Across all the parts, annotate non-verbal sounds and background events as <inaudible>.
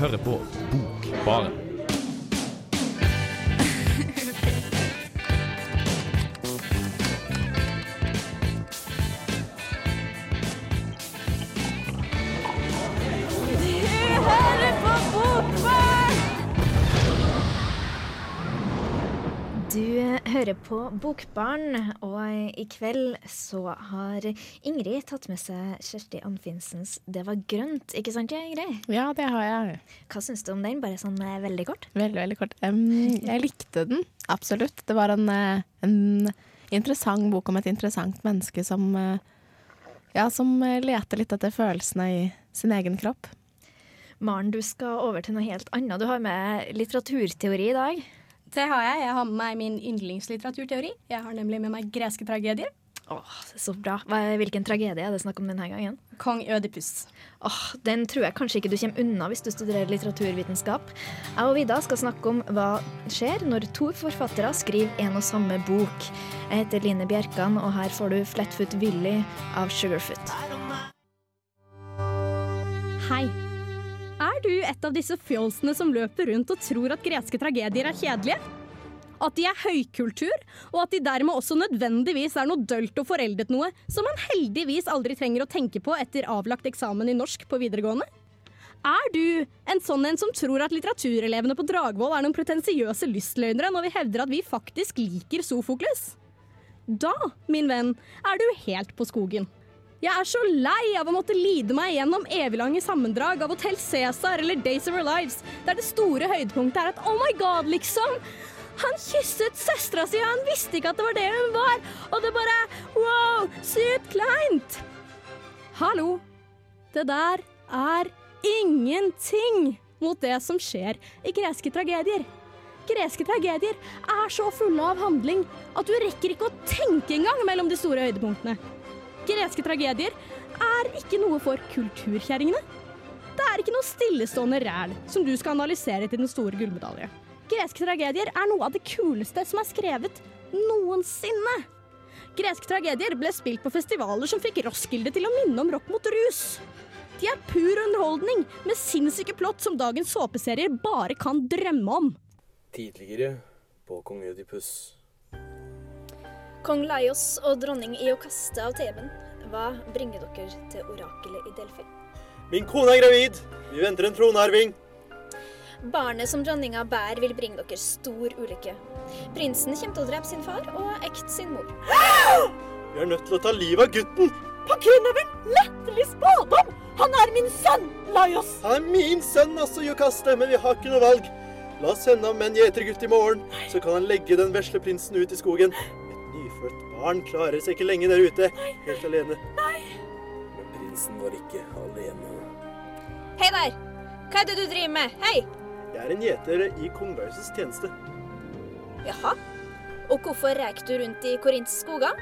hører på Bokbaren. Hører på Bokbarn, og i kveld så har Ingrid tatt med seg Kjersti Anfinsens 'Det var grønt'. Ikke sant, Ingrid? Ja, det har jeg. Hva syns du om den? Bare sånn eh, veldig kort. Veldig, veldig kort. Um, jeg likte den, absolutt. Det var en, eh, en interessant bok om et interessant menneske som eh, ja, som leter litt etter følelsene i sin egen kropp. Maren, du skal over til noe helt annet. Du har med litteraturteori i dag. Det har jeg. Jeg har med meg min yndlingslitteraturteori. Jeg har nemlig med meg greske tragedier. Åh, Så bra. Hva, hvilken tragedie er det snakk om denne gangen? Kong Ødipus. Åh, Den tror jeg kanskje ikke du kommer unna hvis du studerer litteraturvitenskap. Jeg og Vida skal snakke om hva skjer når to forfattere skriver en og samme bok. Jeg heter Line Bjerkan, og her får du Flatfoot Willy av Sugarfoot. Hei. Er du et av disse fjolsene som løper rundt og tror at greske tragedier er kjedelige? At de er høykultur, og at de dermed også nødvendigvis er noe dølt og foreldet noe som man heldigvis aldri trenger å tenke på etter avlagt eksamen i norsk på videregående? Er du en sånn en som tror at litteraturelevene på Dragvoll er noen pretensiøse lystløgnere når vi hevder at vi faktisk liker Sofokles? Da, min venn, er du helt på skogen. Jeg er så lei av å måtte lide meg gjennom eviglange sammendrag av Hotell Cæsar eller Days of Our Lives, der det store høydepunktet er at oh my god, liksom! Han kysset søstera si, og han visste ikke at det var det hun var! Og det bare wow, sykt kleint! Hallo. Det der er ingenting mot det som skjer i greske tragedier. Greske tragedier er så fulle av handling at du rekker ikke å tenke engang mellom de store høydepunktene. Greske tragedier er ikke noe for kulturkjerringene. Det er ikke noe stillestående ræl som du skal analysere til den store gullmedalje. Greske tragedier er noe av det kuleste som er skrevet noensinne. Greske tragedier ble spilt på festivaler som fikk Roskilde til å minne om rock mot rus. De er pur underholdning med sinnssyke plott som dagens såpeserier bare kan drømme om. Tidligere på kong Ødipus. Kong Laios og dronning Iokaste av Teben, hva bringer dere til orakelet i Delfi? Min kone er gravid! Vi venter en tronarving. Barnet som dronninga bærer, vil bringe dere stor ulykke. Prinsen kommer til å drepe sin far og ekte sin mor. Vi er nødt til å ta livet av gutten. Pakken av en latterlig spådom! Han er min sønn, Laios! Han er min sønn også, Jokaste, men vi har ikke noe valg. La oss sende ham med en gjetergutt i morgen, så kan han legge den vesle prinsen ut i skogen. Barn klarer seg ikke lenge der ute, helt alene. Men prinsen var ikke alene. Hei der! Hva er det du driver med? Hei! Jeg er en gjeter i kongehusets tjeneste. Jaha. Og hvorfor reik du rundt i Korints skoger?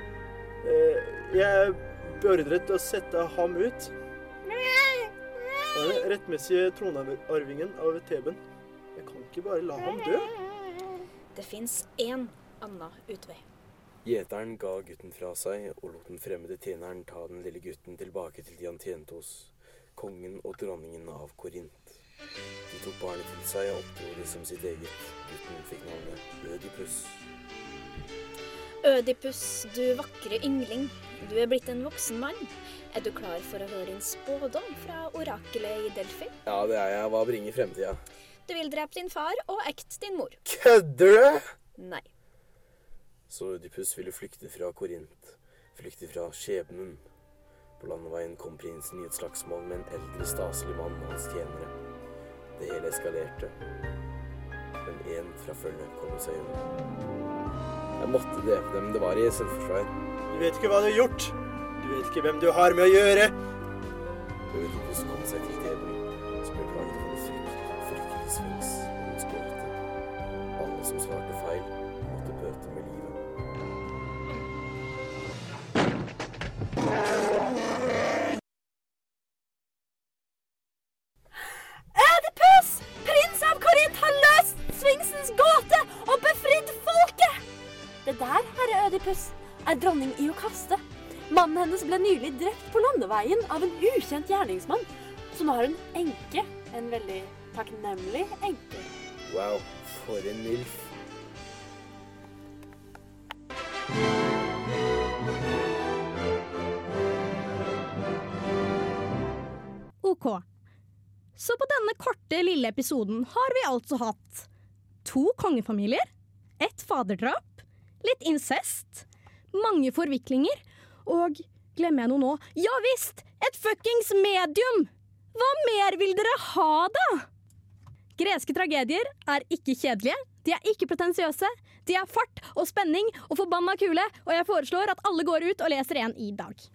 Eh, Jeg er beordret til å sette ham ut. Han er rettmessige tronarvingen av Teben. Jeg kan ikke bare la ham dø. Det fins én annen utvei. Gjeteren ga gutten fra seg og lot den fremmede tjeneren ta den lille gutten tilbake til de han tjente hos, kongen og dronningen av Korint. De tok barnet til seg og oppdro det som sitt eget. Gutten fikk navnet Ødipus. Ødipus, du vakre yngling. Du er blitt en voksen mann. Er du klar for å høre din spådom fra orakelet i Delfi? Ja, det er jeg. Hva bringer fremtida? Du vil drepe din far og ekte din mor. Kødder du? Nei. Så Ødipus ville flykte fra Korint, flykte fra skjebnen. På landeveien kom prinsen i et slagsmål med en eldre, staselig mann og hans tjenere. Det hele eskalerte. Men én fra følget kom seg unna. Jeg måtte drepe dem. Det var i selvforsvar. Du vet ikke hva du har gjort. Du vet ikke hvem du har med å gjøre. Ødipus kom seg til Teben, som ble plaget av en frykt, fryktelig sfinks dens gåte. Alle som svarte feil, hennes ble nylig drept på landeveien av en ukjent gjerningsmann. Så nå har hun enke. En veldig takknemlig enke. Wow, for en milf. OK. Så på denne korte, lille episoden har vi altså hatt to kongefamilier, ett faderdrap, litt incest, mange forviklinger og Glemmer jeg noe nå? Ja visst! Et fuckings medium! Hva mer vil dere ha, da? Greske tragedier er ikke kjedelige, de er ikke pretensiøse. De er fart og spenning og forbanna kule, og jeg foreslår at alle går ut og leser en i dag.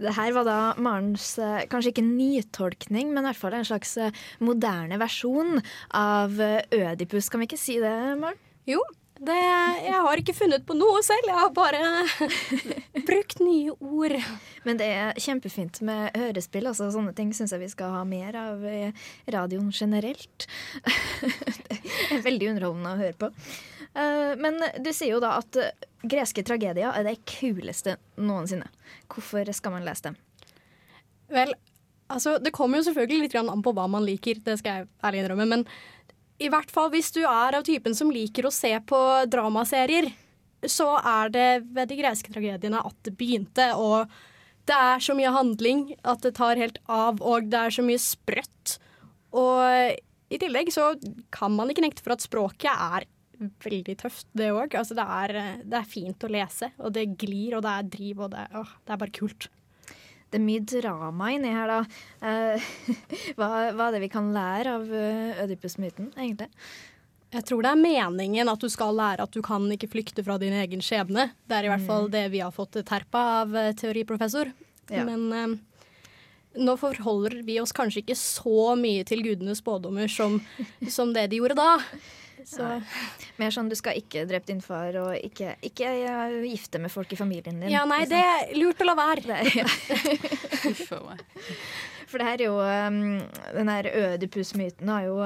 Det her var da Marens eh, kanskje ikke nytolkning, men i hvert fall en slags eh, moderne versjon av eh, Ødipus. Kan vi ikke si det, Maren? Jo, det, jeg har ikke funnet på noe selv, jeg har bare <laughs> brukt nye ord. Men det er kjempefint med hørespill. altså Sånne ting syns jeg vi skal ha mer av i radioen generelt. <laughs> det er veldig underholdende å høre på. Eh, Men du sier jo da at eh, greske tragedier er det kuleste noensinne. Hvorfor skal man lese dem? Vel, altså, det kommer jo selvfølgelig litt an på hva man liker, det skal jeg ærlig innrømme. Men i hvert fall hvis du er av typen som liker å se på dramaserier, så er det ved de greske tragediene at det begynte. Og det er så mye handling at det tar helt av, og det er så mye sprøtt. Og i tillegg så kan man ikke nekte for at språket er veldig tøft, det òg. Altså, det, er, det er fint å lese, og det glir, og det er driv, og det, åh, det er bare kult. Det er mye drama inni her, da. Eh, <laughs> hva, hva er det vi kan lære av eh, Ødipus-myten, egentlig? Jeg tror det er meningen at du skal lære at du kan ikke flykte fra din egen skjebne. Det er i hvert fall det vi har fått terpa av eh, teoriprofessor. Ja. Men eh, nå forholder vi oss kanskje ikke så mye til gudenes spådommer som, som det de gjorde da. Så Mer sånn du skal ikke drepe din far, og ikke, ikke gifte med folk i familien din. ja, nei, liksom. det er lurt å la være. Det ja. <laughs> For det her er jo um, Den her Ødipus-myten har jo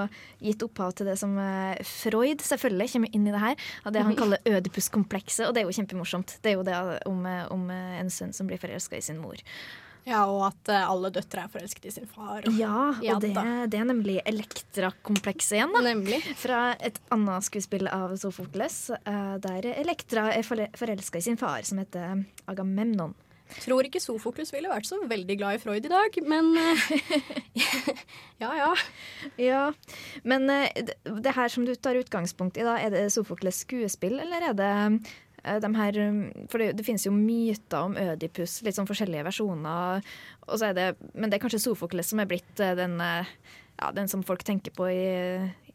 gitt opphav til det som eh, Freud selvfølgelig kommer inn i det her. Av det han <laughs> kaller Ødipus-komplekset, og det er jo kjempemorsomt. Det er jo det om, eh, om eh, en sønn som blir forelska i sin mor. Ja, og at eh, alle døtre er forelsket i sin far. og- Ja, Ja og det, det er nemlig Elektra-komplekset igjen, da. Nemlig. Fra et annet skuespill av Sofokles, eh, der Elektra er forelska i sin far, som heter Agamemnon. Tror ikke Sofokles ville vært så veldig glad i Freud i dag, men eh, <laughs> Ja ja. Ja, Men det, her som du tar utgangspunkt i, da, er det Sofokles skuespill, eller er det de her um, For det, det finnes jo myter om Ødipus, litt sånn forskjellige versjoner. Og så er det, men det er kanskje Sofokles som er blitt eh, den, eh, ja, den som folk tenker på i,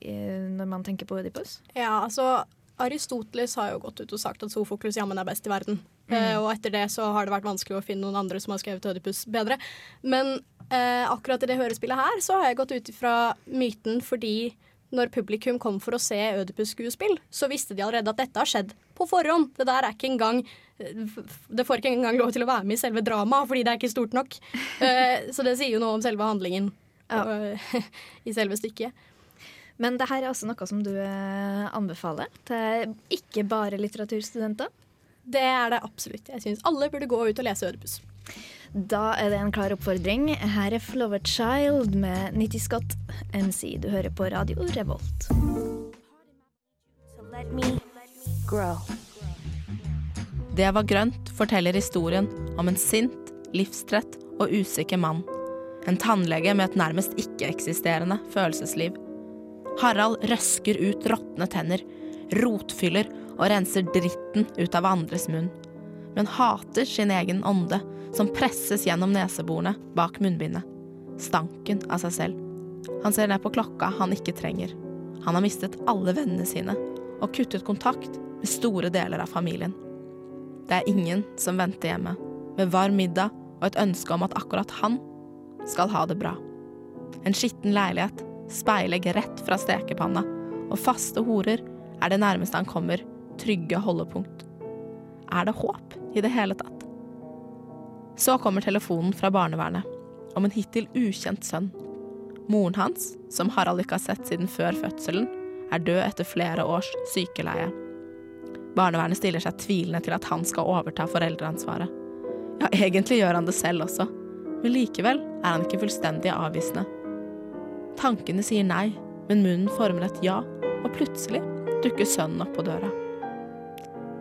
i, når man tenker på Ødipus? Ja, altså Aristoteles har jo gått ut og sagt at Sofokles jammen er best i verden. Eh, og etter det så har det vært vanskelig å finne noen andre som har skrevet Ødipus bedre. Men eh, akkurat i det hørespillet her så har jeg gått ut ifra myten fordi når publikum kom for å se Ødipus-skuespill, så visste de allerede at dette har skjedd på forhånd. Det der er ikke engang Det får ikke engang lov til å være med i selve dramaet fordi det er ikke stort nok. <laughs> Eh, så det sier jo noe om selve handlingen ja. <laughs> i selve stykket. Men det her er også noe som du eh, anbefaler til ikke bare litteraturstudenter. Det er det absolutt. Jeg syns alle burde gå ut og lese Ødipus. Da er det en klar oppfordring. Her er Flower Child med Nitty Scott MC. Du hører på Radio Revolt. So let me grow. Det var grønt forteller historien om en sint, livstrett og usikker mann. En tannlege med et nærmest ikke-eksisterende følelsesliv. Harald røsker ut råtne tenner, rotfyller og renser dritten ut av andres munn. Men hater sin egen ånde, som presses gjennom neseborene bak munnbindet. Stanken av seg selv. Han ser ned på klokka han ikke trenger. Han har mistet alle vennene sine og kuttet kontakt med store deler av familien. Det er ingen som venter hjemme, med varm middag og et ønske om at akkurat han skal ha det bra. En skitten leilighet, speilegg rett fra stekepanna og faste horer er det nærmeste han kommer trygge holdepunkt. Er det håp i det hele tatt? Så kommer telefonen fra barnevernet om en hittil ukjent sønn. Moren hans, som Harald ikke har sett siden før fødselen, er død etter flere års sykeleie. Barnevernet stiller seg tvilende til at han skal overta foreldreansvaret. Ja, egentlig gjør han det selv også, men likevel er han ikke fullstendig avvisende. Tankene sier nei, men munnen former et ja, og plutselig dukker sønnen opp på døra.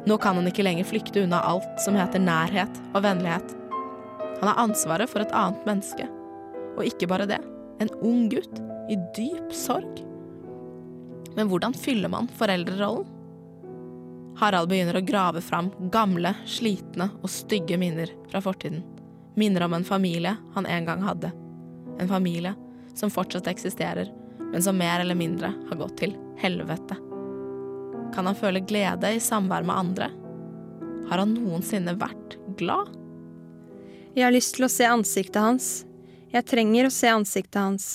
Nå kan han ikke lenger flykte unna alt som heter nærhet og vennlighet. Han har ansvaret for et annet menneske. Og ikke bare det, en ung gutt i dyp sorg. Men hvordan fyller man foreldrerollen? Harald begynner å grave fram gamle, slitne og stygge minner fra fortiden. Minner om en familie han en gang hadde. En familie som fortsatt eksisterer, men som mer eller mindre har gått til helvete. Kan han føle glede i samvær med andre? Har han noensinne vært glad? Jeg har lyst til å se ansiktet hans. Jeg trenger å se ansiktet hans.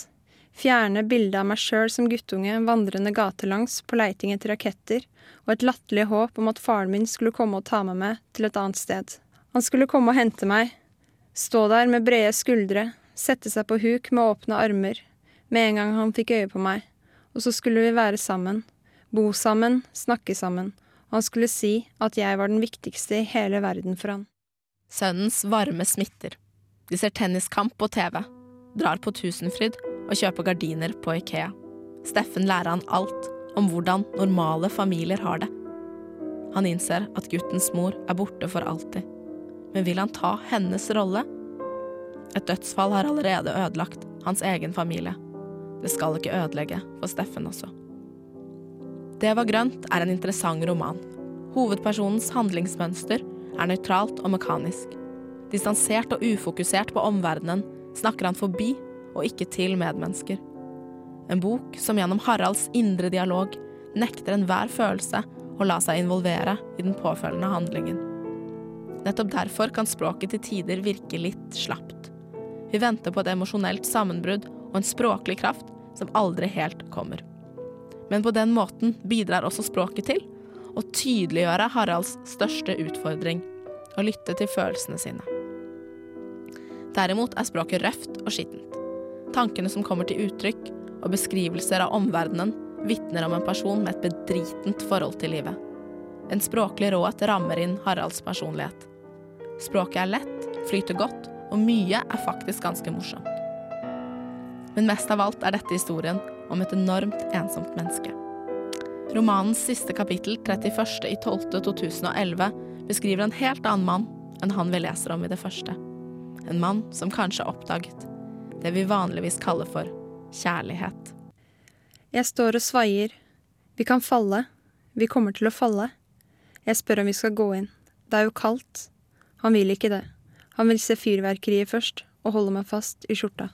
Fjerne bildet av meg sjøl som guttunge vandrende gatelangs på leiting etter raketter, og et latterlig håp om at faren min skulle komme og ta med meg til et annet sted. Han skulle komme og hente meg. Stå der med brede skuldre, sette seg på huk med åpne armer, med en gang han fikk øye på meg, og så skulle vi være sammen. Bo sammen, snakke sammen, og han skulle si at jeg var den viktigste i hele verden for han. Sønnens varme smitter. De ser tenniskamp på TV, drar på Tusenfryd og kjøper gardiner på Ikea. Steffen lærer han alt om hvordan normale familier har det. Han innser at guttens mor er borte for alltid. Men vil han ta hennes rolle? Et dødsfall har allerede ødelagt hans egen familie. Det skal ikke ødelegge for Steffen også. Det var grønt er en interessant roman. Hovedpersonens handlingsmønster er nøytralt og mekanisk. Distansert og ufokusert på omverdenen snakker han forbi og ikke til medmennesker. En bok som gjennom Haralds indre dialog nekter enhver følelse å la seg involvere i den påfølgende handlingen. Nettopp derfor kan språket til tider virke litt slapt. Vi venter på et emosjonelt sammenbrudd og en språklig kraft som aldri helt kommer. Men på den måten bidrar også språket til å tydeliggjøre Haralds største utfordring å lytte til følelsene sine. Derimot er språket røft og skittent. Tankene som kommer til uttrykk, og beskrivelser av omverdenen vitner om en person med et bedritent forhold til livet. En språklig råhet rammer inn Haralds personlighet. Språket er lett, flyter godt, og mye er faktisk ganske morsomt. Men mest av alt er dette historien om et enormt ensomt menneske. Romanens siste kapittel, 31.12.2011, beskriver en helt annen mann enn han vi leser om i det første. En mann som kanskje oppdaget det vi vanligvis kaller for kjærlighet. Jeg står og svaier. Vi kan falle. Vi kommer til å falle. Jeg spør om vi skal gå inn. Det er jo kaldt. Han vil ikke det. Han vil se fyrverkeriet først, og holde meg fast i skjorta.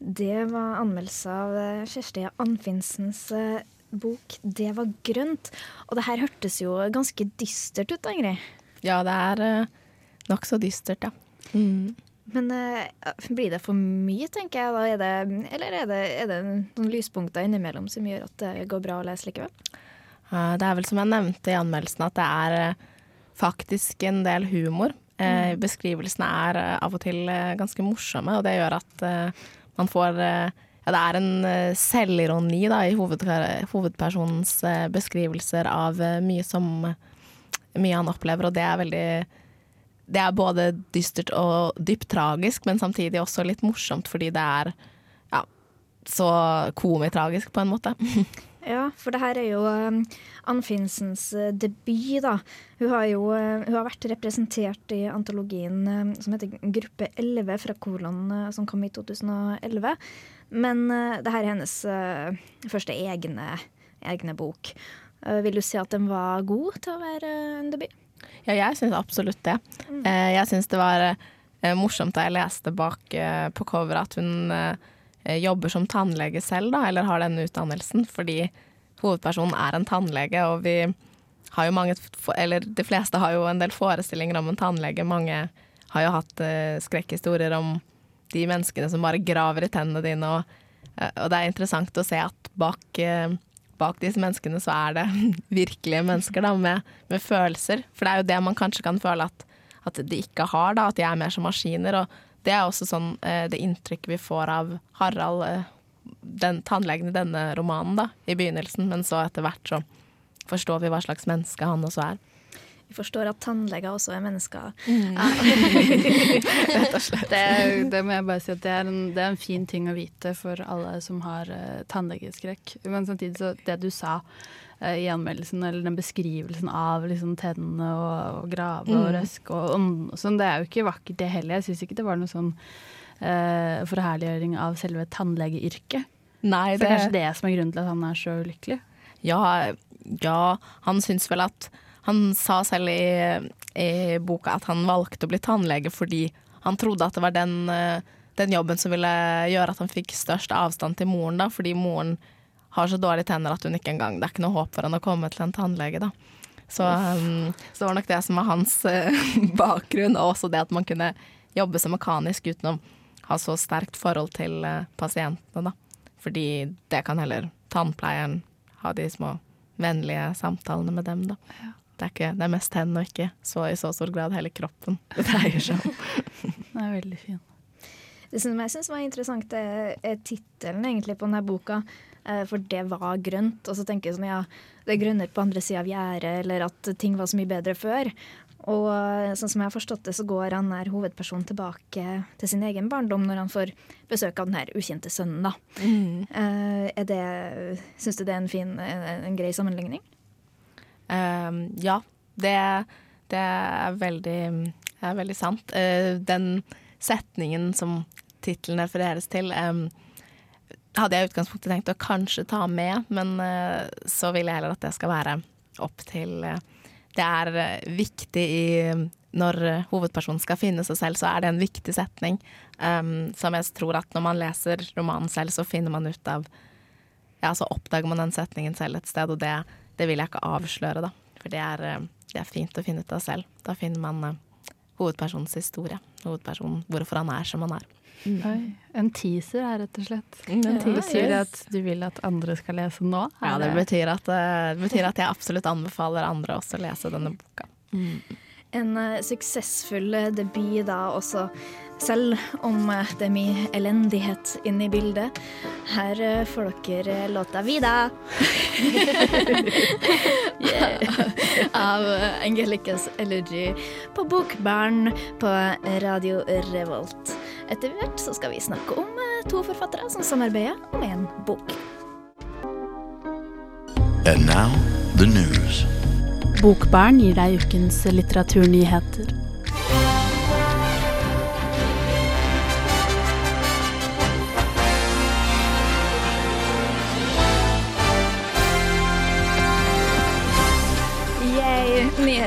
Det var anmeldelse av eh, Kjersti Anfinsens eh, bok 'Det var grønt'. Og det her hørtes jo ganske dystert ut, Ingrid. Ja, det er uh, nokså dystert, ja. Mm. Men uh, blir det for mye, tenker jeg da? Er det, eller er det, er det noen lyspunkter innimellom som gjør at det går bra å lese likevel? Uh, det er vel som jeg nevnte i anmeldelsen, at det er uh, faktisk en del humor. Mm. Beskrivelsene er av og til ganske morsomme, og det gjør at man får ja, det er en selvironi da, i hoved, hovedpersonens beskrivelser av mye som mye han opplever, og det er veldig Det er både dystert og dypt tragisk, men samtidig også litt morsomt, fordi det er ja, så komitragisk, på en måte. <laughs> Ja, for det her er jo um, Ann Finsens uh, debut, da. Hun har jo uh, hun har vært representert i antologien uh, som heter Gruppe 11 fra Kolon, som kom i 2011. Men det her er hennes første egne, egne bok. vil du si at den var god til å være en debut? Ja, jeg syns absolutt det. Mm. jeg syns det var morsomt da jeg leste bak på coveret at hun jobber som tannlege selv, da, eller har denne utdannelsen, fordi hovedpersonen er en tannlege, og vi har jo mange Eller de fleste har jo en del forestillinger om en tannlege. Mange har jo hatt skrekkhistorier om de menneskene som bare graver i tennene dine, og, og det er interessant å se at bak, bak disse menneskene så er det <laughs> virkelige mennesker da, med, med, følelser. For det er jo det man kanskje kan føle at, at de ikke har, da, at de er mer som maskiner. og det er også sånn det inntrykket vi får av Harald, den tannlegen i denne romanen, da, i begynnelsen. Men så etter hvert så forstår vi hva slags menneske han også er. Vi forstår at tannleger også er mennesker. <laughs> Rett og slett. Det, det må jeg bare si at det er, en, det er en fin ting å vite for alle som har uh, tannlegeskrekk. Men samtidig så det du sa uh, i anmeldelsen, eller den beskrivelsen av liksom, tennene og, og grave og Mm. røsk og, og sånn, det er jo ikke vakkert det heller. Jeg syns ikke det var noe sånn uh, forherliggjøring av selve tannlegeyrket. Nei, For det er kanskje det som er grunnen til at han er så ulykkelig. Ja, ja, han syns vel at Han sa selv i, i boka at han valgte å bli tannlege fordi han trodde at det var den, eh, den jobben som ville gjøre at han fikk størst avstand til moren, da, fordi moren har så dårlige tenner at hun ikke engang Det er ikke noe håp for han å komme til en tannlege, da. Så, um, så det var nok det som var hans uh, <laughs> bakgrunn, og også det at man kunne jobbe så mekanisk uten å ha så sterkt forhold til uh, pasientene, da. Fordi det kan heller tannpleieren ha de små vennlige samtalene med dem, da. Det er, ikke, det er mest hendene og ikke så i så stor grad hele kroppen <laughs> det dreier seg om. <laughs> Det er veldig fin. Det som jeg syns var interessant, er, tittelen egentlig på denne boka. eh, For det var grønt. Og så tenker jeg sånn, ja, det er grønnere på andre sida av gjerdet, eller at ting var så mye bedre før. Og eh, sånn som jeg har forstått det, så går han her hovedpersonen tilbake til sin egen barndom når han får besøk av den her ukjente sønnen, da. Mm. er det Syns du det er en fin, en, en grei sammenligning? Um, ja, det, det er, veldig, er veldig sant. Eh, den setningen som tittelen refereres til, em, hadde jeg i utgangspunktet tenkt å kanskje ta med, men eh, så vil jeg heller at det skal være opp til eh, Det er viktig i Når hovedpersonen skal finne seg selv, så er det en viktig setning um, som jeg tror at når man leser romanen selv, så finner man ut av ja, så oppdager man den setningen selv et sted, og det, det vil jeg ikke avsløre, da. For det er, eh, det er fint å finne ut av selv. Da finner man eh, hovedpersonens historie. Hovedpersonen, hvorfor han er som han er. Oi, en teaser her, rett og slett. En ja, teaser. Betyr at du vil at andre skal lese nå? Ja, det betyr at, eh, det betyr at jeg absolutt anbefaler andre også å lese denne boka. En uh, suksessfull debut da også, selv om det er mye elendighet inne i bildet. Her eh, får dere eh, låta 'Vida' <laughs> yeah. <laughs> av eh, Angelicas Elegy på Bokbarn på Radio Revolt. Etter hvert så skal vi snakke om to forfattere som samarbeider om én bok. And now, the news. Bokbarn gir deg ukens litteraturnyheter.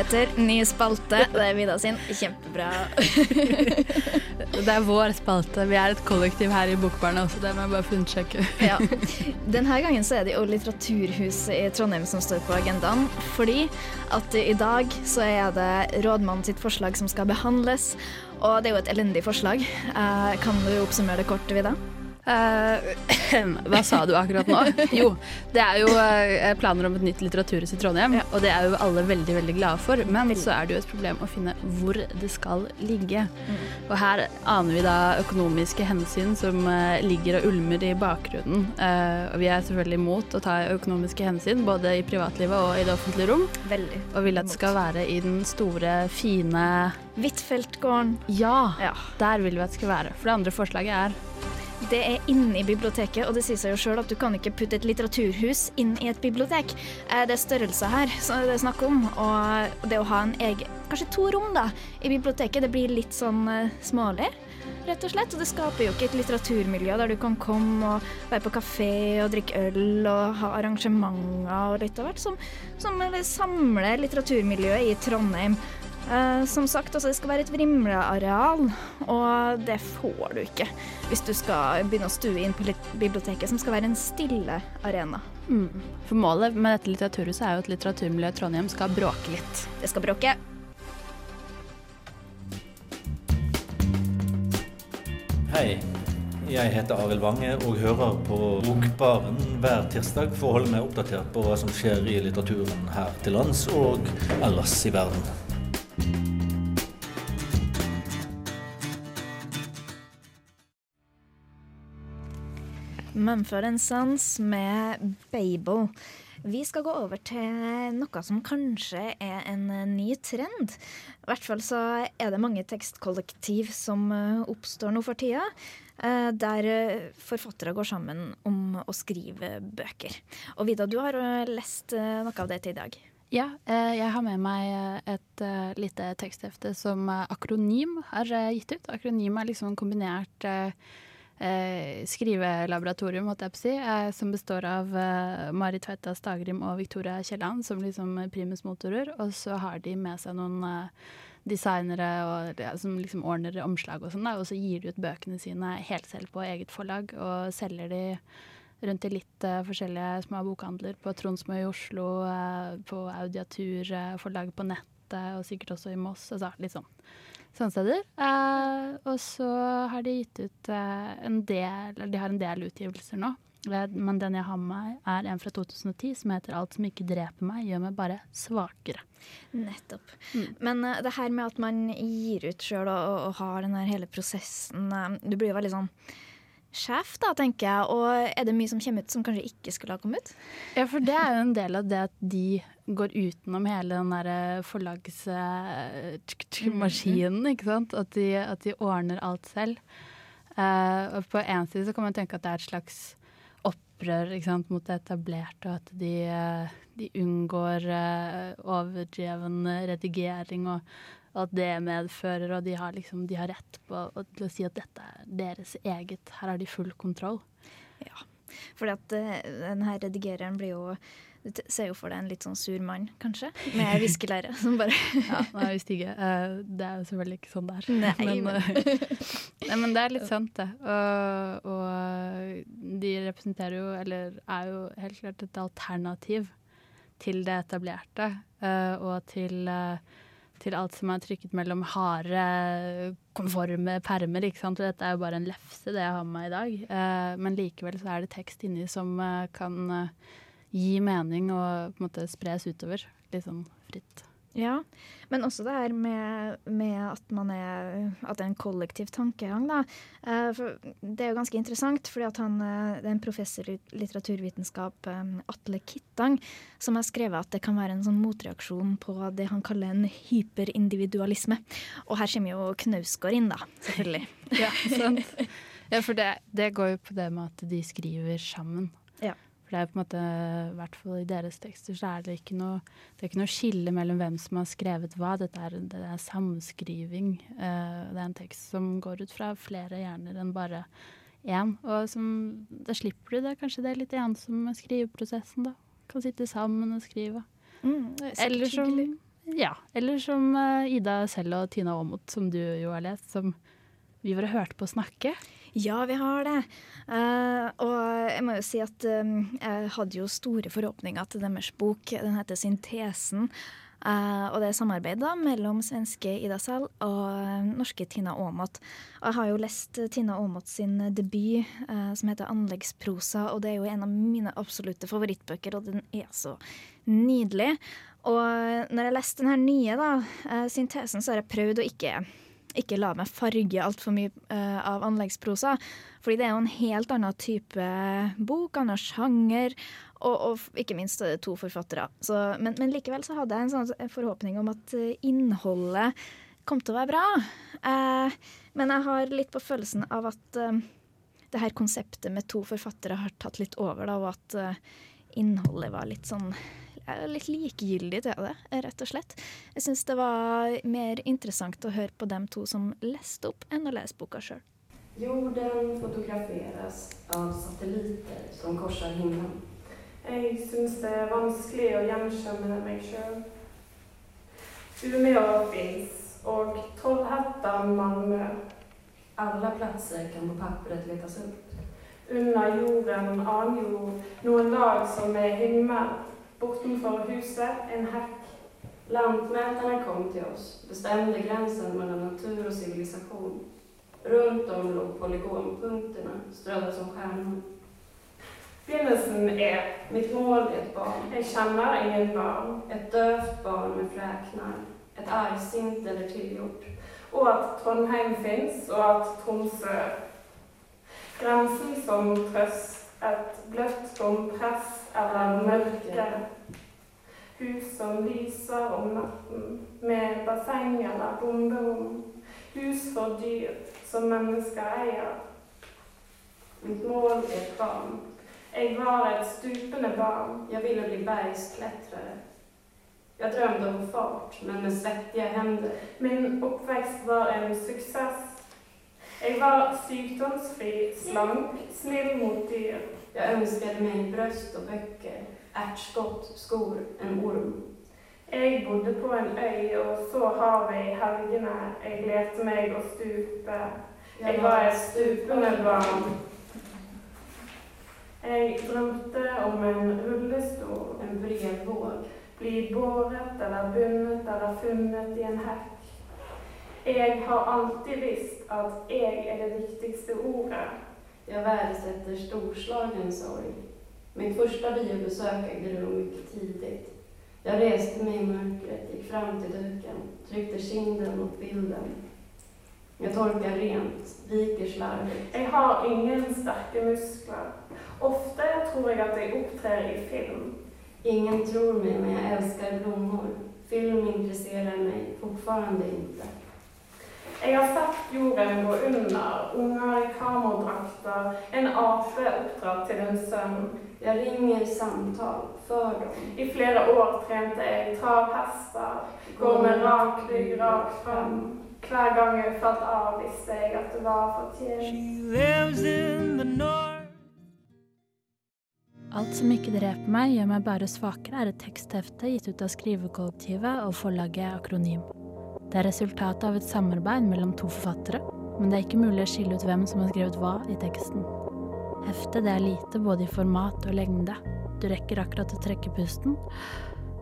Nyheter, ny spalte. Det er Vida sin. Kjempebra. <laughs> Det er vår spalte. Vi er et kollektiv her i Bokbarna også, det må jeg bare få undersøke. Ja. <laughs> Denne gangen så er det jo Litteraturhuset i Trondheim som står på agendaen. Fordi at i dag så er det rådmannen sitt forslag som skal behandles. Og det er jo et elendig forslag. Eh, kan du oppsummere det kort, Vida? Eh, <coughs> hva sa du akkurat nå? Jo, det er jo eh, planer om et nytt litteraturhus i Trondheim, og det er jo alle veldig veldig glade for. Men så er det jo et problem å finne hvor det skal ligge. Og her aner vi da økonomiske hensyn som eh, ligger og ulmer i bakgrunnen. Og vi er selvfølgelig imot å ta økonomiske hensyn, både i privatlivet og i det offentlige rom. Veldig. Og vil at det skal være i den store, fine Huitfeldtgården. Ja, Ja. der vil vi at det skal være. For det andre forslaget er Det er inne i biblioteket, og det sier seg jo sjøl at du kan ikke putte et litteraturhus inn i et bibliotek. Eh, Det er størrelse her som det er snakk om, og det å ha en egen Kanskje to rom da, i biblioteket, det blir litt sånn eh, smålig. Rett og slett, og Det skaper jo ikke et litteraturmiljø der du kan komme og være på kafé og drikke øl og ha arrangementer og litt av hvert, som, som samler litteraturmiljøet i Trondheim. Eh, som sagt, altså, det skal være et vrimleareal, og det får du ikke hvis du skal begynne å stue inn på biblioteket, som skal være en stille arena. Mm. For målet med dette litteraturhuset er jo at litteraturmiljøet Trondheim skal bråke litt. Det skal bråke. Hei, jeg heter Arild Wange og hører på Bokbaren hver tirsdag for å holde meg oppdatert på hva som skjer i litteraturen her til lands og ellers i verden. Mumford Sons med Babel. Vi skal gå over til noe som kanskje er en ny trend. I hvert fall så er det mange tekstkollektiv som eh, oppstår nå for tida. eh, Der eh, forfattere går sammen om å skrive bøker. Og Vida, du har lest noe av det til i dag. Ja, eh, jeg har med meg eh, et eh, lite teksthefte som Akronym har gitt ut. Akronym er liksom en kombinert skrivelaboratorium, måtte jeg på si, som består av Mari Tveita Stagrim og Victoria Kielland som liksom primusmotorer. Og så har de med seg noen designere og, ja, som liksom ordner omslag og sånn, og så gir de ut bøkene sine helt selv på eget forlag og selger de rundt i litt uh, forskjellige små bokhandler. På Tronsmø i Oslo, uh, på Audiatur, uh, forlag på nettet og sikkert også i Moss. Altså litt sånn sånne steder. Eh, og så har de gitt ut eh, en del Eller de har en del utgivelser nå. Eh, Men den jeg har med meg, er en fra 2010 som heter 'Alt som ikke dreper meg, gjør meg bare svakere'. Nettopp. Men uh, det her med at man gir ut sjøl og, og, og har den her hele prosessen uh, Du blir jo veldig sånn sjef, da, tenker jeg. Og er det mye som kommer ut som kanskje ikke skulle ha kommet ut? Ja, for det er jo en del av det at de går utenom hele den derre forlagsmaskinen, ikke sant. At de, at de ordner alt selv. Uh, og på en side så kan man tenke at det er et slags opprør ikke sant, mot det etablerte, og at de, eh, de unngår uh, overdreven redigering, og, og at det medfører, og de har, liksom, de har rett på til å si at dette er deres eget. Her har de full kontroll. Fordi at denne redigereren blir jo Du ser jo for deg en litt sånn sur mann, kanskje, med viskelære <laughs> som bare <laughs> Ja, nei, vi stygge. Eh, det er jo selvfølgelig ikke sånn det er. Nei, <laughs> men, men- eh, nei, men det er litt sant, det. Og, og de representerer jo, eller er jo helt klart et alternativ til det etablerte. eh, og til, eh, til alt som er trykket mellom harde, konforme permer. ikke sant? Dette er jo bare en lefse, det jeg har med meg i dag. Eh, men likevel så er det tekst inni som eh, kan eh, gi mening og på en måte spres utover. Litt sånn fritt. Ja, men også det her med, med at, man er, at det er en kollektiv tankegang. Da. Eh, for det er jo ganske interessant, fordi at han, eh, det er en professor i litteraturvitenskap, eh, Atle Kittang, som har skrevet at det kan være en sånn motreaksjon på det han kaller en hyperindividualisme. Og her kommer jo Knausgård inn, da, selvfølgelig. Ja, <laughs> sant. <laughs> Ja, for det, det går jo på det med at de skriver sammen. Ja. For er på en måte, i hvert fall i deres tekster, så er det ikke noe, det er ikke noe skille mellom hvem som har skrevet hva. Dette er, det er samskriving. Uh, det er en tekst som går ut fra flere hjerner enn bare én. Og som, da slipper du det, kanskje det er litt ensomme skriveprosessen, da. Kan sitte sammen og skrive. Mm, er Eller som, ja, eller som uh, Ida selv og Tina Aamodt, som du jo har lest, som vi bare hørte på snakke. Ja, vi har det. Uh, og jeg må jo si at um, jeg hadde jo store forhåpninger til deres bok. Den heter 'Syntesen'. Uh, og det er samarbeid da mellom svenske Ida Sahl og norske Tina Aamodt. Og jeg har jo lest Tina Aamodt sin debut uh, som heter 'Anleggsprosa', og det er jo en av mine absolutte favorittbøker, og den er så nydelig. Og når jeg leste den her nye, da, 'Syntesen', så har jeg prøvd å ikke ikke la meg farge altfor mye uh, av anleggsprosa. Fordi det er jo en helt annen type bok, annen sjanger, og, og ikke minst er det to forfattere. Så, men, men likevel så hadde jeg en sånn forhåpning om at eh, innholdet kom til å være bra. Uh, men jeg har litt på følelsen av at uh, det her konseptet med to forfattere har tatt litt over, da, og at eh, innholdet var litt sånn jeg er litt likegyldig til det, rett og slett. Jeg syns det var mer interessant å høre på dem to som leste opp, enn å lese boka sjøl. Jorden fotograferes av satellitter som korser himmelen. Jeg syns det er vanskelig å gjenkjenne meg sjøl. Umeå fins, og Trollhättan, Malmö. Alle plasser kan på pappret letes ut. Under jorden aner jo noen lag som er himmel. Bortenfor huset en hekk. Lantmätarna kom till oss, bestämde gränsen mellan natur och civilisation. Runt om låg polygonpunkterna, strödda som stjärnor. Begynnelsen er Mitt mål er et barn. Jeg kjenner ingen barn. Et døvt barn med fräknar. Et argsint eller tilgjort. Og at Trondheim fins, og at Tromsø Grensen som trøst et bløtt eller mørke. Hus som lyser om natten, med basseng eller bomberom. Hus for dyr som mennesker eier. Mitt mål er barn. Jeg var et stupende barn. jeg ville bli bergsklättrare. Jeg drømte om fart, men med svettige hender. Min oppvekst var en suksess. Jeg var sykdomsfri, slank, snill mot dyr. Jeg ønsket meg brøst og bøker, ertskott, skor, en orm. Jeg bodde på en øy og så havet i helgene. Jeg lette meg å stupe. Jeg var et stupende barn. Jeg drømte om en rullestol, En brevvåg. bli båret eller bundet eller funnet i en hekk. Jeg har alltid visst at jeg er det viktigste ordet. Jeg verdsetter storslagen sorg. Mitt første biobesøk ägde rum mycket tidigt. Jag reste meg i mørket, gikk fram til duken, trykte kinden mot bilden. Jeg torkar rent, viker slarvigt. Jeg har ingen sterke muskler. Ofte tror jeg at jeg opptrer i film. Ingen tror meg, men jeg elsker blommor. Film interesserer meg fortfarande inte. Jeg har sett jorden gå under, unger i kamerdrakter, en ape oppdratt til en sønn. Jeg ringer samtale for dem. I flere år trente jeg travhester, går med rak rygg rakt frem. Hver gang jeg falt av, visste jeg at det var fortjent. Alt som ikke dreper meg, gjør meg bare svakere, er et teksthefte gitt ut av skrivekollektivet og forlaget Akronym. Det er resultatet av et samarbeid mellom to forfattere, men det er ikke mulig å skille ut hvem som har skrevet hva i teksten. Heftet det er lite både i format og lengde. Du rekker akkurat å trekke pusten,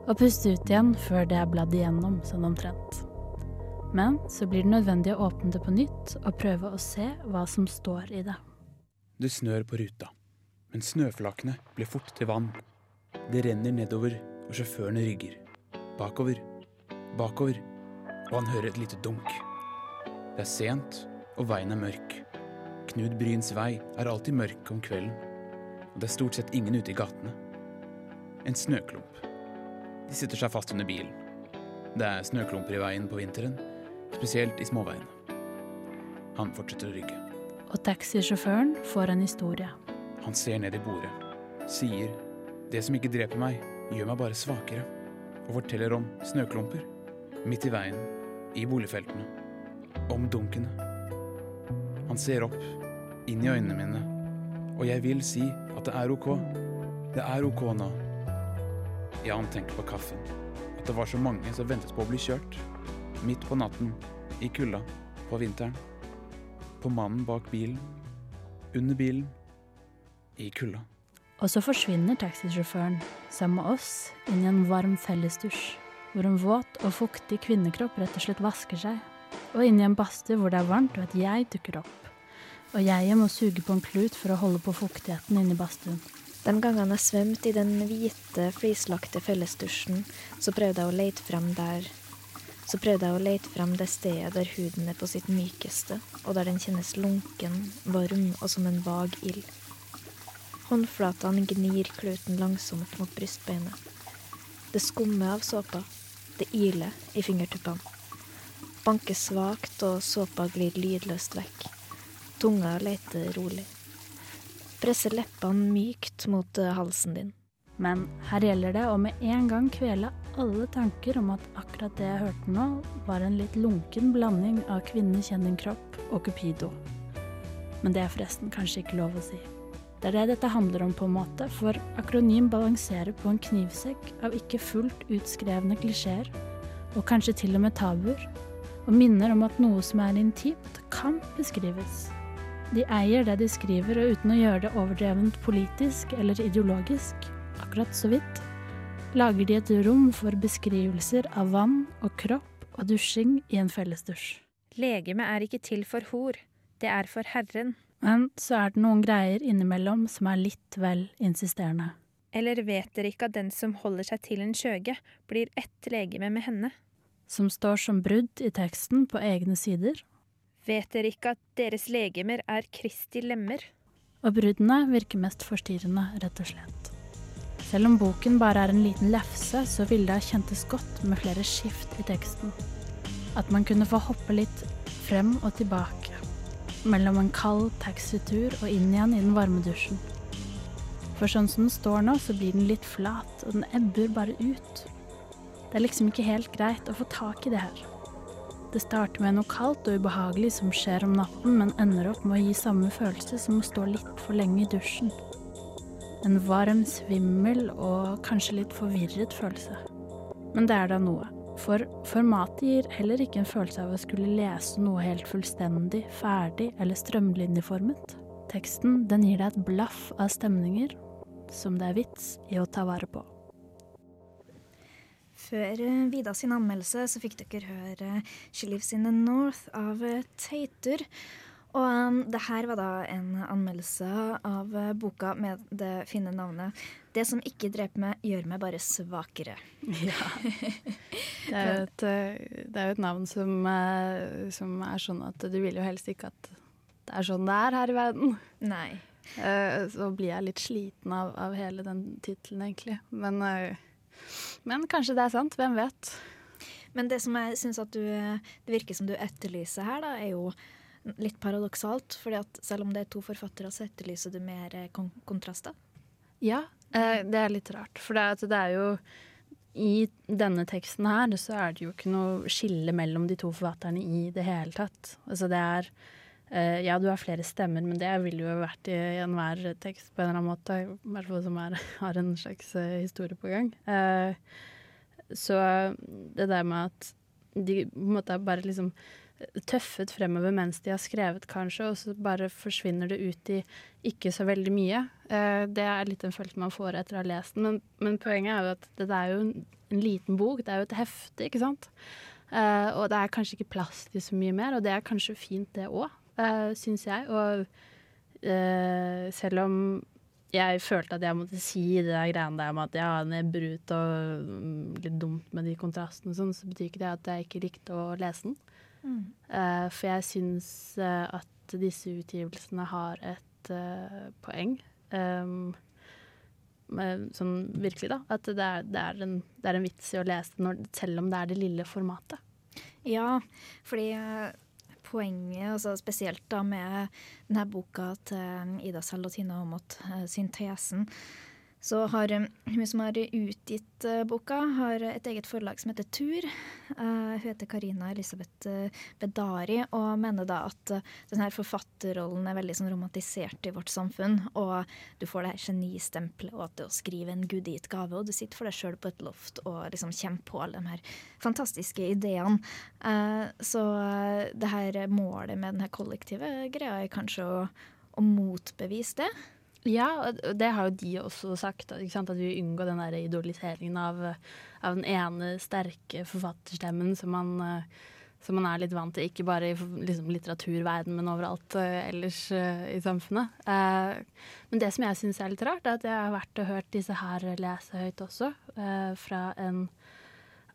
og puste ut igjen før det er bladd igjennom, sånn omtrent. Men så blir det nødvendig å åpne det på nytt og prøve å se hva som står i det. Det snør på ruta, men snøflakene blir fort til vann. Det renner nedover, og sjåførene rygger. Bakover, bakover, og han hører et lite dunk. Det er sent, og veien er mørk. Knud Bryns vei er alltid mørk om kvelden, og det er stort sett ingen ute i gatene. En snøklump. De sitter seg fast under bilen. Det er snøklumper i veien på vinteren, spesielt i småveiene. Han fortsetter å rygge. Og taxisjåføren får en historie. Han ser ned i bordet, sier det som ikke dreper meg, gjør meg bare svakere, og forteller om snøklumper midt i veien, i boligfeltene, om dunkene. Han ser opp, inn i øynene mine, og jeg vil si at det er ok. Det er ok nå. Ja, han tenker på kaffen, at det var så mange som ventet på å bli kjørt, midt på natten, i kulda, på vinteren, på mannen bak bilen, under bilen, i kulda. Og så forsvinner taxisjåføren sammen med oss inn i en varm fellesdusj, hvor en våt og fuktig kvinnekropp rett og slett vasker seg, og inn i en badstue hvor det er varmt og et jeg dukker opp. Og jeget må suge på en klut for å holde på fuktigheten inni badstuen. De gangene jeg svømte i den hvite, flislagte fellesdusjen, så prøvde jeg å lete frem der så prøvde jeg å lete fram det stedet der huden er på sitt mykeste, og der den kjennes lunken, varm og som en vag ild. Håndflatene gnir kluten langsomt mot brystbeinet. Det skummer av såpa. Det iler i fingertuppene. Banker svakt, og såpa glir lydløst vekk. Tunga leter rolig. Presser leppene mykt mot eh, halsen din. Men her gjelder det å med en gang kvele alle tanker om at akkurat det jeg hørte nå, var en litt lunken blanding av Kvinne kjenn kropp og Cupido. Men det er forresten kanskje ikke lov å si. Det er det dette handler om, på en måte, for akronym balanserer på en knivsekk av ikke fullt utskrevne klisjeer, og kanskje til og med tabuer, og minner om at noe som er intimt, kan beskrives. De eier det de skriver, og uten å gjøre det overdrevent politisk eller ideologisk, akkurat så vidt, lager de et rom for beskrivelser av vann og kropp og dusjing i en fellesdusj. Legeme er ikke til for hor, det er for Herren. Men så er det noen greier innimellom som er litt vel insisterende. Eller vet dere ikke at den som holder seg til en skjøge, blir ett legeme med henne? Som står som brudd i teksten på egne sider. Vet dere ikke at deres legemer er Kristi lemmer? Og bruddene virker mest forstyrrende, rett og slett. Selv om boken bare er en liten lefse, så ville det ha kjentes godt med flere skift i teksten. At man kunne få hoppe litt frem og tilbake. Mellom en kald taxitur og inn igjen i den varme dusjen. For sånn som den står nå, så blir den litt flat, og den ebber bare ut. Det er liksom ikke helt greit å få tak i det her. Det starter med noe kaldt og ubehagelig som skjer om natten, men ender opp med å gi samme følelse som å stå litt for lenge i dusjen. En varm, svimmel og kanskje litt forvirret følelse. Men det er da noe. For formatet gir heller ikke en følelse av å skulle lese noe helt fullstendig, ferdig eller strømlinjeformet. Teksten den gir deg et blaff av stemninger som det er vits i å ta vare på. Før eh, Vida sin anmeldelse så fikk dere høre 'She Lives in the North' av Tater». Teitur. Og um, det her var da en anmeldelse av uh, boka med det fine navnet 'Det som ikke dreper meg, gjør meg bare svakere'. Ja. <laughs> Det er jo et, det er et navn som, uh, som, er sånn at du vil jo helst ikke at det er sånn det er her i verden. Nei. Uh, så blir jeg litt sliten av, av hele den tittelen, egentlig. Men men kanskje det er sant. Hvem vet. Men det som jeg syns at du Det virker som du etterlyser her, da, er jo litt paradoksalt. fordi at selv om det er to forfattere, så etterlyser du mer eh, kon kontraster. Ja, eh, det er litt rart. For det, er jo I denne teksten her så er det jo ikke noe skille mellom de to forfatterne i det hele tatt. Altså det er Uh, ja, du har flere stemmer, men det ville jo vært i, enhver tekst på en eller annen måte. I hvert fall som er, <laughs> har en slags historie på gang. Så det der med at de på en måte bare liksom tøffet fremover mens de har skrevet, kanskje, og så bare forsvinner det ut i ikke så veldig mye. det er litt en følelse man får etter å ha lest den, men, men poenget er jo at det er jo en, en, liten bok, det er jo et hefte, ikke sant. og det er kanskje ikke plass til så mye mer, og det er kanskje fint, det òg uh, syns jeg. Og selv om jeg følte at jeg måtte si det der greiene der med at ja, brut og um, litt dumt med de kontrastene og sånn, så betyr ikke det at jeg ikke likte å lese den. Mm. Uh, for jeg syns uh, at disse utgivelsene har et uh, poeng. Um, sånn virkelig, da. At det er, det, er en, det er, en, vits i å lese det selv om det er det lille formatet. Ja, fordi poenget, altså spesielt da med denne boka til Ida selv om at eh, syntesen, så har um, hun som har utgitt uh, boka, har et eget forlag som heter Tur. Uh, hun heter Karina Elisabeth Bedari og mener da at denne forfatterrollen er veldig sånn, romantisert i vårt samfunn. Og du får det her genistempelet og at det å skrive en gudgitt gave, og du sitter for deg sjøl på et loft og liksom kjemper på alle de her fantastiske ideene. så det her målet med denne kollektive greia er kanskje å, å motbevise det. Ja, og det har jo de også sagt. At vi unngår den der idoliseringen av, av, den ene sterke forfatterstemmen som man, eh, som man, er litt vant til. Ikke bare i liksom, litteraturverden, men overalt uh, ellers uh, i samfunnet. Men det som jeg syns er litt rart, er at jeg har vært og hørt disse her lese høyt også. fra en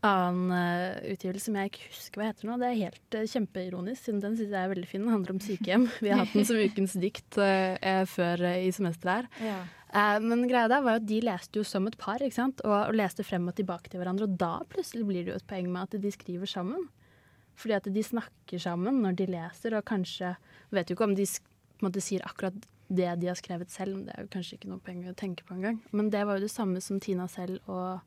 annen uh, utgivelse som jeg ikke husker hva heter nå. Det er helt uh, kjempeironisk, siden den synes jeg er veldig fin. Den handler om sykehjem. <laughs> Vi har hatt den som ukens dikt uh, før i semesteret her. Ja. men greia der var jo at de leste jo som et par, ikke sant? Og, og, leste frem og tilbake til hverandre. Og da plutselig blir det jo et poeng med at de skriver sammen. Fordi at de snakker sammen når de leser, og kanskje Vet jo ikke om de måte, sier akkurat det de har skrevet selv, det er jo kanskje ikke noe poeng å tenke på engang. Men det var jo det samme som Tina selv og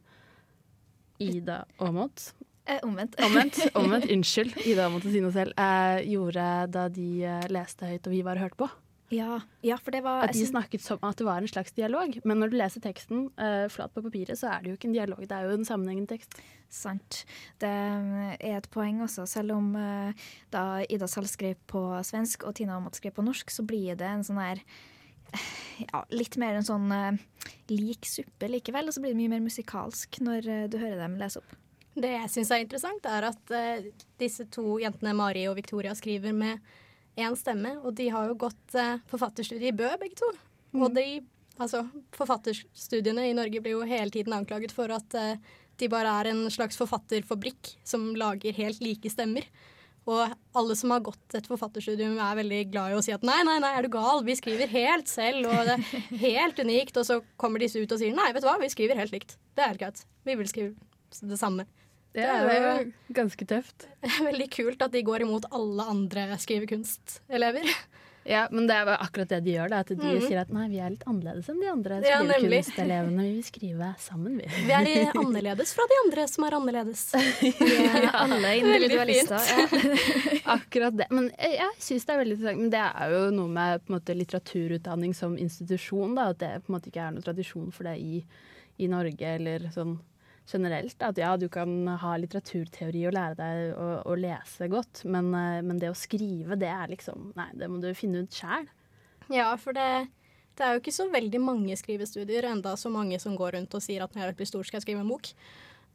Ida Aamodt eh, Omvendt. Omvendt, omvendt, <laughs> Unnskyld. Ida Aamodt og Sine selv eh, gjorde da de eh, leste høyt og vi bare hørte på. Ja, ja, for det var At de snakket som at det var en slags dialog. Men når du leser teksten uh, flat på papiret, så er det jo ikke en dialog. Det er jo en sammenhengende tekst. Sant. Det er et poeng også. Selv om uh, da Ida selv skrev på svensk og Tina Aamodt skrev på norsk, så blir det en sånn her ja, litt mer en sånn uh, lik suppe likevel. Og så blir det mye mer musikalsk når uh, du hører dem lese opp. Det jeg syns er interessant, er at uh, disse to jentene, Mari og Victoria, skriver med én stemme. Og de har jo gått forfatterstudiet i Bø, begge to. Mm. Og de, altså, forfatterstudiene i Norge blir jo hele tiden anklaget for at de bare er en slags forfatterfabrikk som lager helt like stemmer. Og alle som har gått et forfatterstudium, er veldig glad i å si at nei, nei, nei, er du gal? Vi skriver helt selv, og det er helt unikt. Og så kommer disse ut og sier nei, vet du hva, vi skriver helt likt. Det er helt greit. Vi vil skrive det samme. Det er jo ganske tøft. <laughs> veldig kult at de går imot alle andre skrivekunstelelever. Ja, men det er akkurat det de gjør. Da, at de Mhm. sier at nei, vi er litt annerledes enn de andre skrivekunstelevene. Vi vil skrive sammen, vi. Vi er annerledes fra de andre som er annerledes. <laughs> Ja, alle individualister. Ja. Akkurat det. Men jeg, jeg syns det er veldig interessant. Men det er jo noe med måte, litteraturutdanning som institusjon, da. At det på en måte ikke er noen tradisjon for det i, i Norge eller sånn generelt. At ja, du kan ha litteraturteori og lære deg å, å lese godt, men, eh, men det å skrive, det er liksom Nei, det må du finne ut sjæl. Ja, for det, det er jo ikke så veldig mange skrivestudier, enda så mange som går rundt og sier at når jeg blir stor, skal jeg skrive en bok.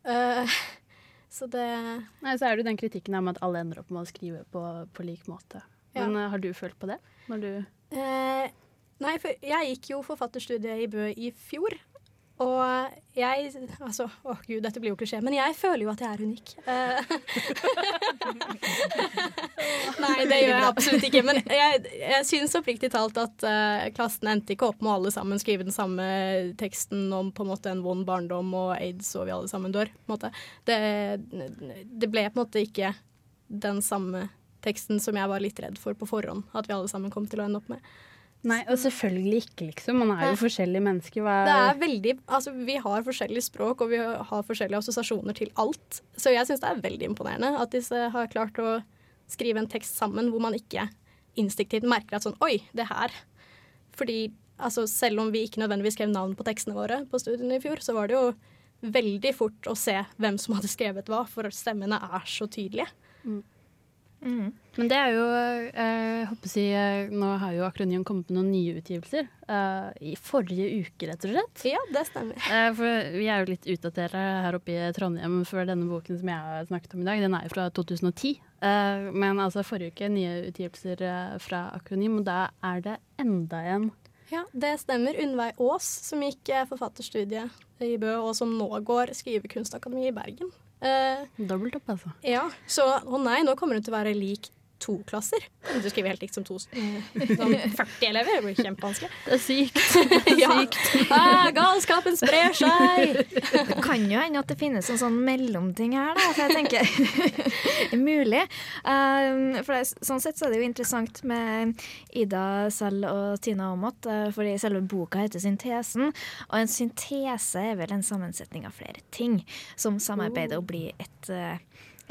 Uh, <laughs> så det Nei, så er det jo den kritikken om at alle ender opp med å skrive på, på lik måte. Men ja. har du følt på det? Når du Eh, nei, for jeg gikk jo forfatterstudiet i Bø i fjor. Og jeg Altså, å gud, dette blir jo klisjé, men jeg føler jo at jeg er unik. Eh, <laughs> nei, det gjør jeg absolutt ikke. Men jeg, jeg syns oppriktig talt at uh, klassen endte ikke opp med å alle sammen skrive den samme teksten om på en måte en vond barndom og aids og vi alle sammen dør. På en måte. Det, det ble på en måte ikke den samme teksten som jeg var litt redd for på forhånd at vi alle sammen kom til å ende opp med. Nei, og selvfølgelig ikke, liksom. Man er jo Nei. forskjellige mennesker. Hva Det er veldig, altså Vi har forskjellig språk og vi har forskjellige assosiasjoner til alt. Så jeg syns det er veldig imponerende at disse har klart å skrive en tekst sammen hvor man ikke instinktivt merker at sånn Oi, det her. Fordi altså, selv om vi ikke nødvendigvis skrev navn på tekstene våre på studiene i fjor, så var det jo veldig fort å se hvem som hadde skrevet hva, for stemmene er så tydelige. Men det er jo eh, jeg håper å si, eh, Nå har jo Akronium kommet med noen nye utgivelser. eh, I forrige uke, rett og slett. Ja, det stemmer. Eh, for vi er jo litt utdaterte her oppe i Trondheim for denne boken som jeg har snakket om i dag. Den er jo fra 2010. Eh, men altså forrige uke nye utgivelser fra Akronym, og da er det enda en. Ja, det stemmer. Unnveig Aas, som gikk forfatterstudiet i Bø, og som nå går Skrivekunstakademiet i Bergen. Eh, Dobbelt opp, altså. Ja, så å nei, nå kommer hun til å være lik to klasser. Du skriver helt likt som to sånn 40 elever. Det blir kjempevanskelig. Det er sykt. <laughs> ja. Ah, galskapen sprer seg! Det kan jo hende at det finnes en sånn mellomting her, da. Så jeg tenker <laughs> mulig. Um, for det, sånn sett så er det jo interessant med Ida selv og Tina Aamodt, uh, fordi selve boka heter Syntesen. Og en syntese er vel en sammensetning av flere ting som samarbeider og blir et uh,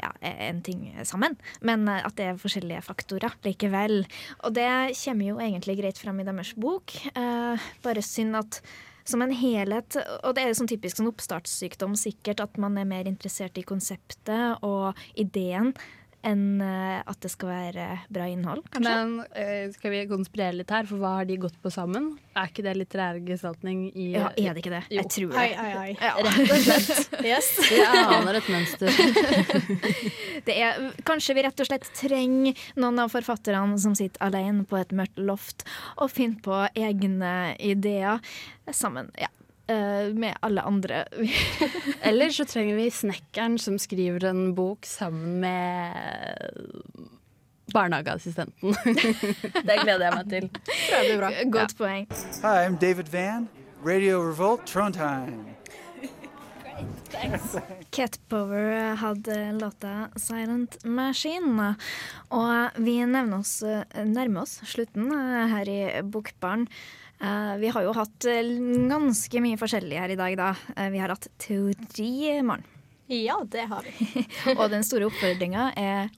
ja, en ting sammen, men at det er forskjellige faktorer likevel. Og det kommer jo egentlig greit fram i deres bok. Uh, bare synd at som en helhet, og det er jo sånn typisk sånn oppstartssykdom sikkert, at man er mer interessert i konseptet og ideen enn uh, at det skal være bra innhold, kanskje. Men eh, skal vi konspirere litt her, for hva har de gått på sammen? Er ikke det litterær gestaltning i Ja, er det ikke det? Jo. Jeg tror det. Ai, ai, ai. Ja. <laughs> Rett og slett. Yes. <laughs> Jeg aner et mønster. <laughs> Det er, kanskje vi rett og slett trenger noen av forfatterne som sitter alene på et mørkt loft og finner på egne ideer sammen. Ja. Eh, med alle andre. <laughs> Eller så trenger vi snekkeren som skriver en bok sammen med barnehageassistenten. <laughs> det gleder jeg meg til. Det blir bra. Godt poeng. Hi, I'm David Van, Radio Revolt, Trondheim. Cat Power hadde låta 'Silent Machine'. Og vi oss, nærmer oss slutten eh, her i Bokbaren. Eh, Vi har jo hatt eh, ganske mye forskjellig her i dag, da. Vi har hatt teori, Maren. Ja, det har vi. <laughs> Og den store oppfordringa er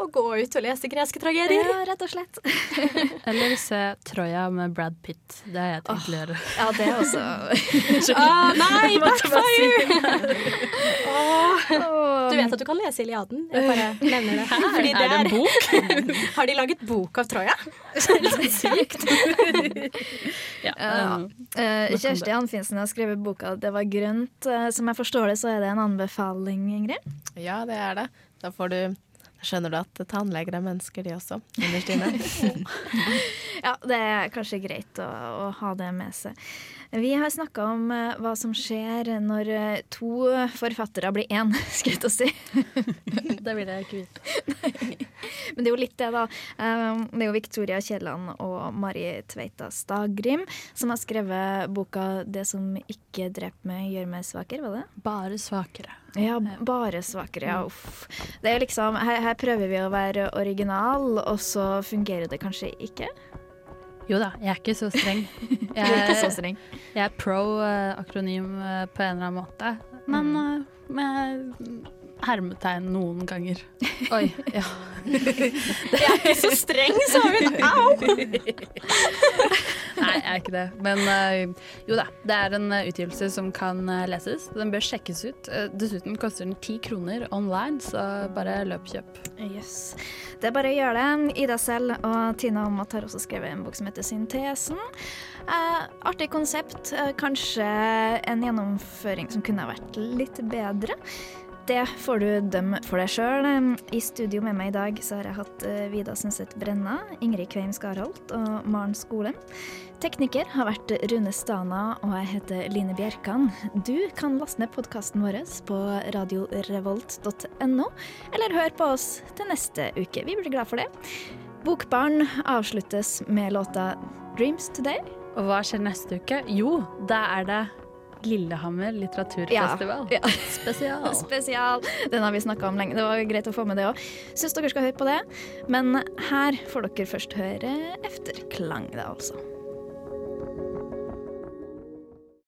Å gå ut og lese greske tragedier. Ja, rett og slett. <laughs> Eller se Troja med Brad Pitt. Det har jeg tenkt å gjøre. Ja, det er også <laughs> Ah, nei, backfire! Du vet at du kan lese Iliaden? Jeg bare nevner det. her. Fordi Er det en bok? <laughs> har de laget bok av Troja? Sykt. Ja. Um, uh, Kjersti Anfinsen har skrevet boka 'Det var grønt'. Eh, Som jeg forstår det, så er det en anbefaling, Ingrid? Ja, det er det. Da får du skjønner du at tannleger er mennesker, de også. <laughs> Innerst inne. Ja, det er kanskje greit å, å ha det med seg. Vi har snakka om eh, hva som skjer når eh, to forfattere blir én, <laughs> skal jeg til å si. <laughs> det vil jeg ikke vite. Men det er jo litt det, da. Um, det er jo Victoria Kielland og Mari Tveita Stagrim som har skrevet boka 'Det som ikke dreper meg, gjør meg svakere'. Var det? Bare svakere. Ja, bare svakere. Ja, uff. Det er liksom, her, her prøver vi å være original, og så fungerer det kanskje ikke. Jo da, jeg er ikke så streng. <laughs> Jeg er ikke så streng. Jeg er pro eh, akronym eh, på en eller annen måte, men eh, med hermetegn noen ganger. <laughs> Oi, ja. Jeg er ikke så streng, sa hun. Au! <laughs> Nei, jeg er ikke det. Men eh, jo da, det er en eh, utgivelse som kan eh, leses. Den bør sjekkes ut. Dessuten koster den ti kroner online, så bare løp kjøp. Yes. Det er bare å gjøre det. Ida selv og Tina Aamodt har også skrevet en bok som heter Syntesen. Eh, artig konsept. Kanskje en gjennomføring som kunne vært litt bedre. Det får du dømme for deg sjøl. I studio med meg i dag så har jeg hatt eh, Vida Sundset Brenna, Ingrid Kveim Skarholt og Maren Skolem. Tekniker har vært Rune Stana, og jeg heter Line Bjerkan. Du kan laste ned podkasten vår på radiorevolt.no, eller hør på oss til neste uke. Vi blir glad for det. Bokbarn avsluttes med låta 'Dreams Today'. Og hva skjer neste uke? Jo, da er det Lillehammer litteraturfestival. Ja, <laughs> ja. Spesial. Spesial. Den har vi snakka om lenge. Det var greit å få med det òg. Syns dere skal høre på det. Men her får dere først høre efterklang, da altså.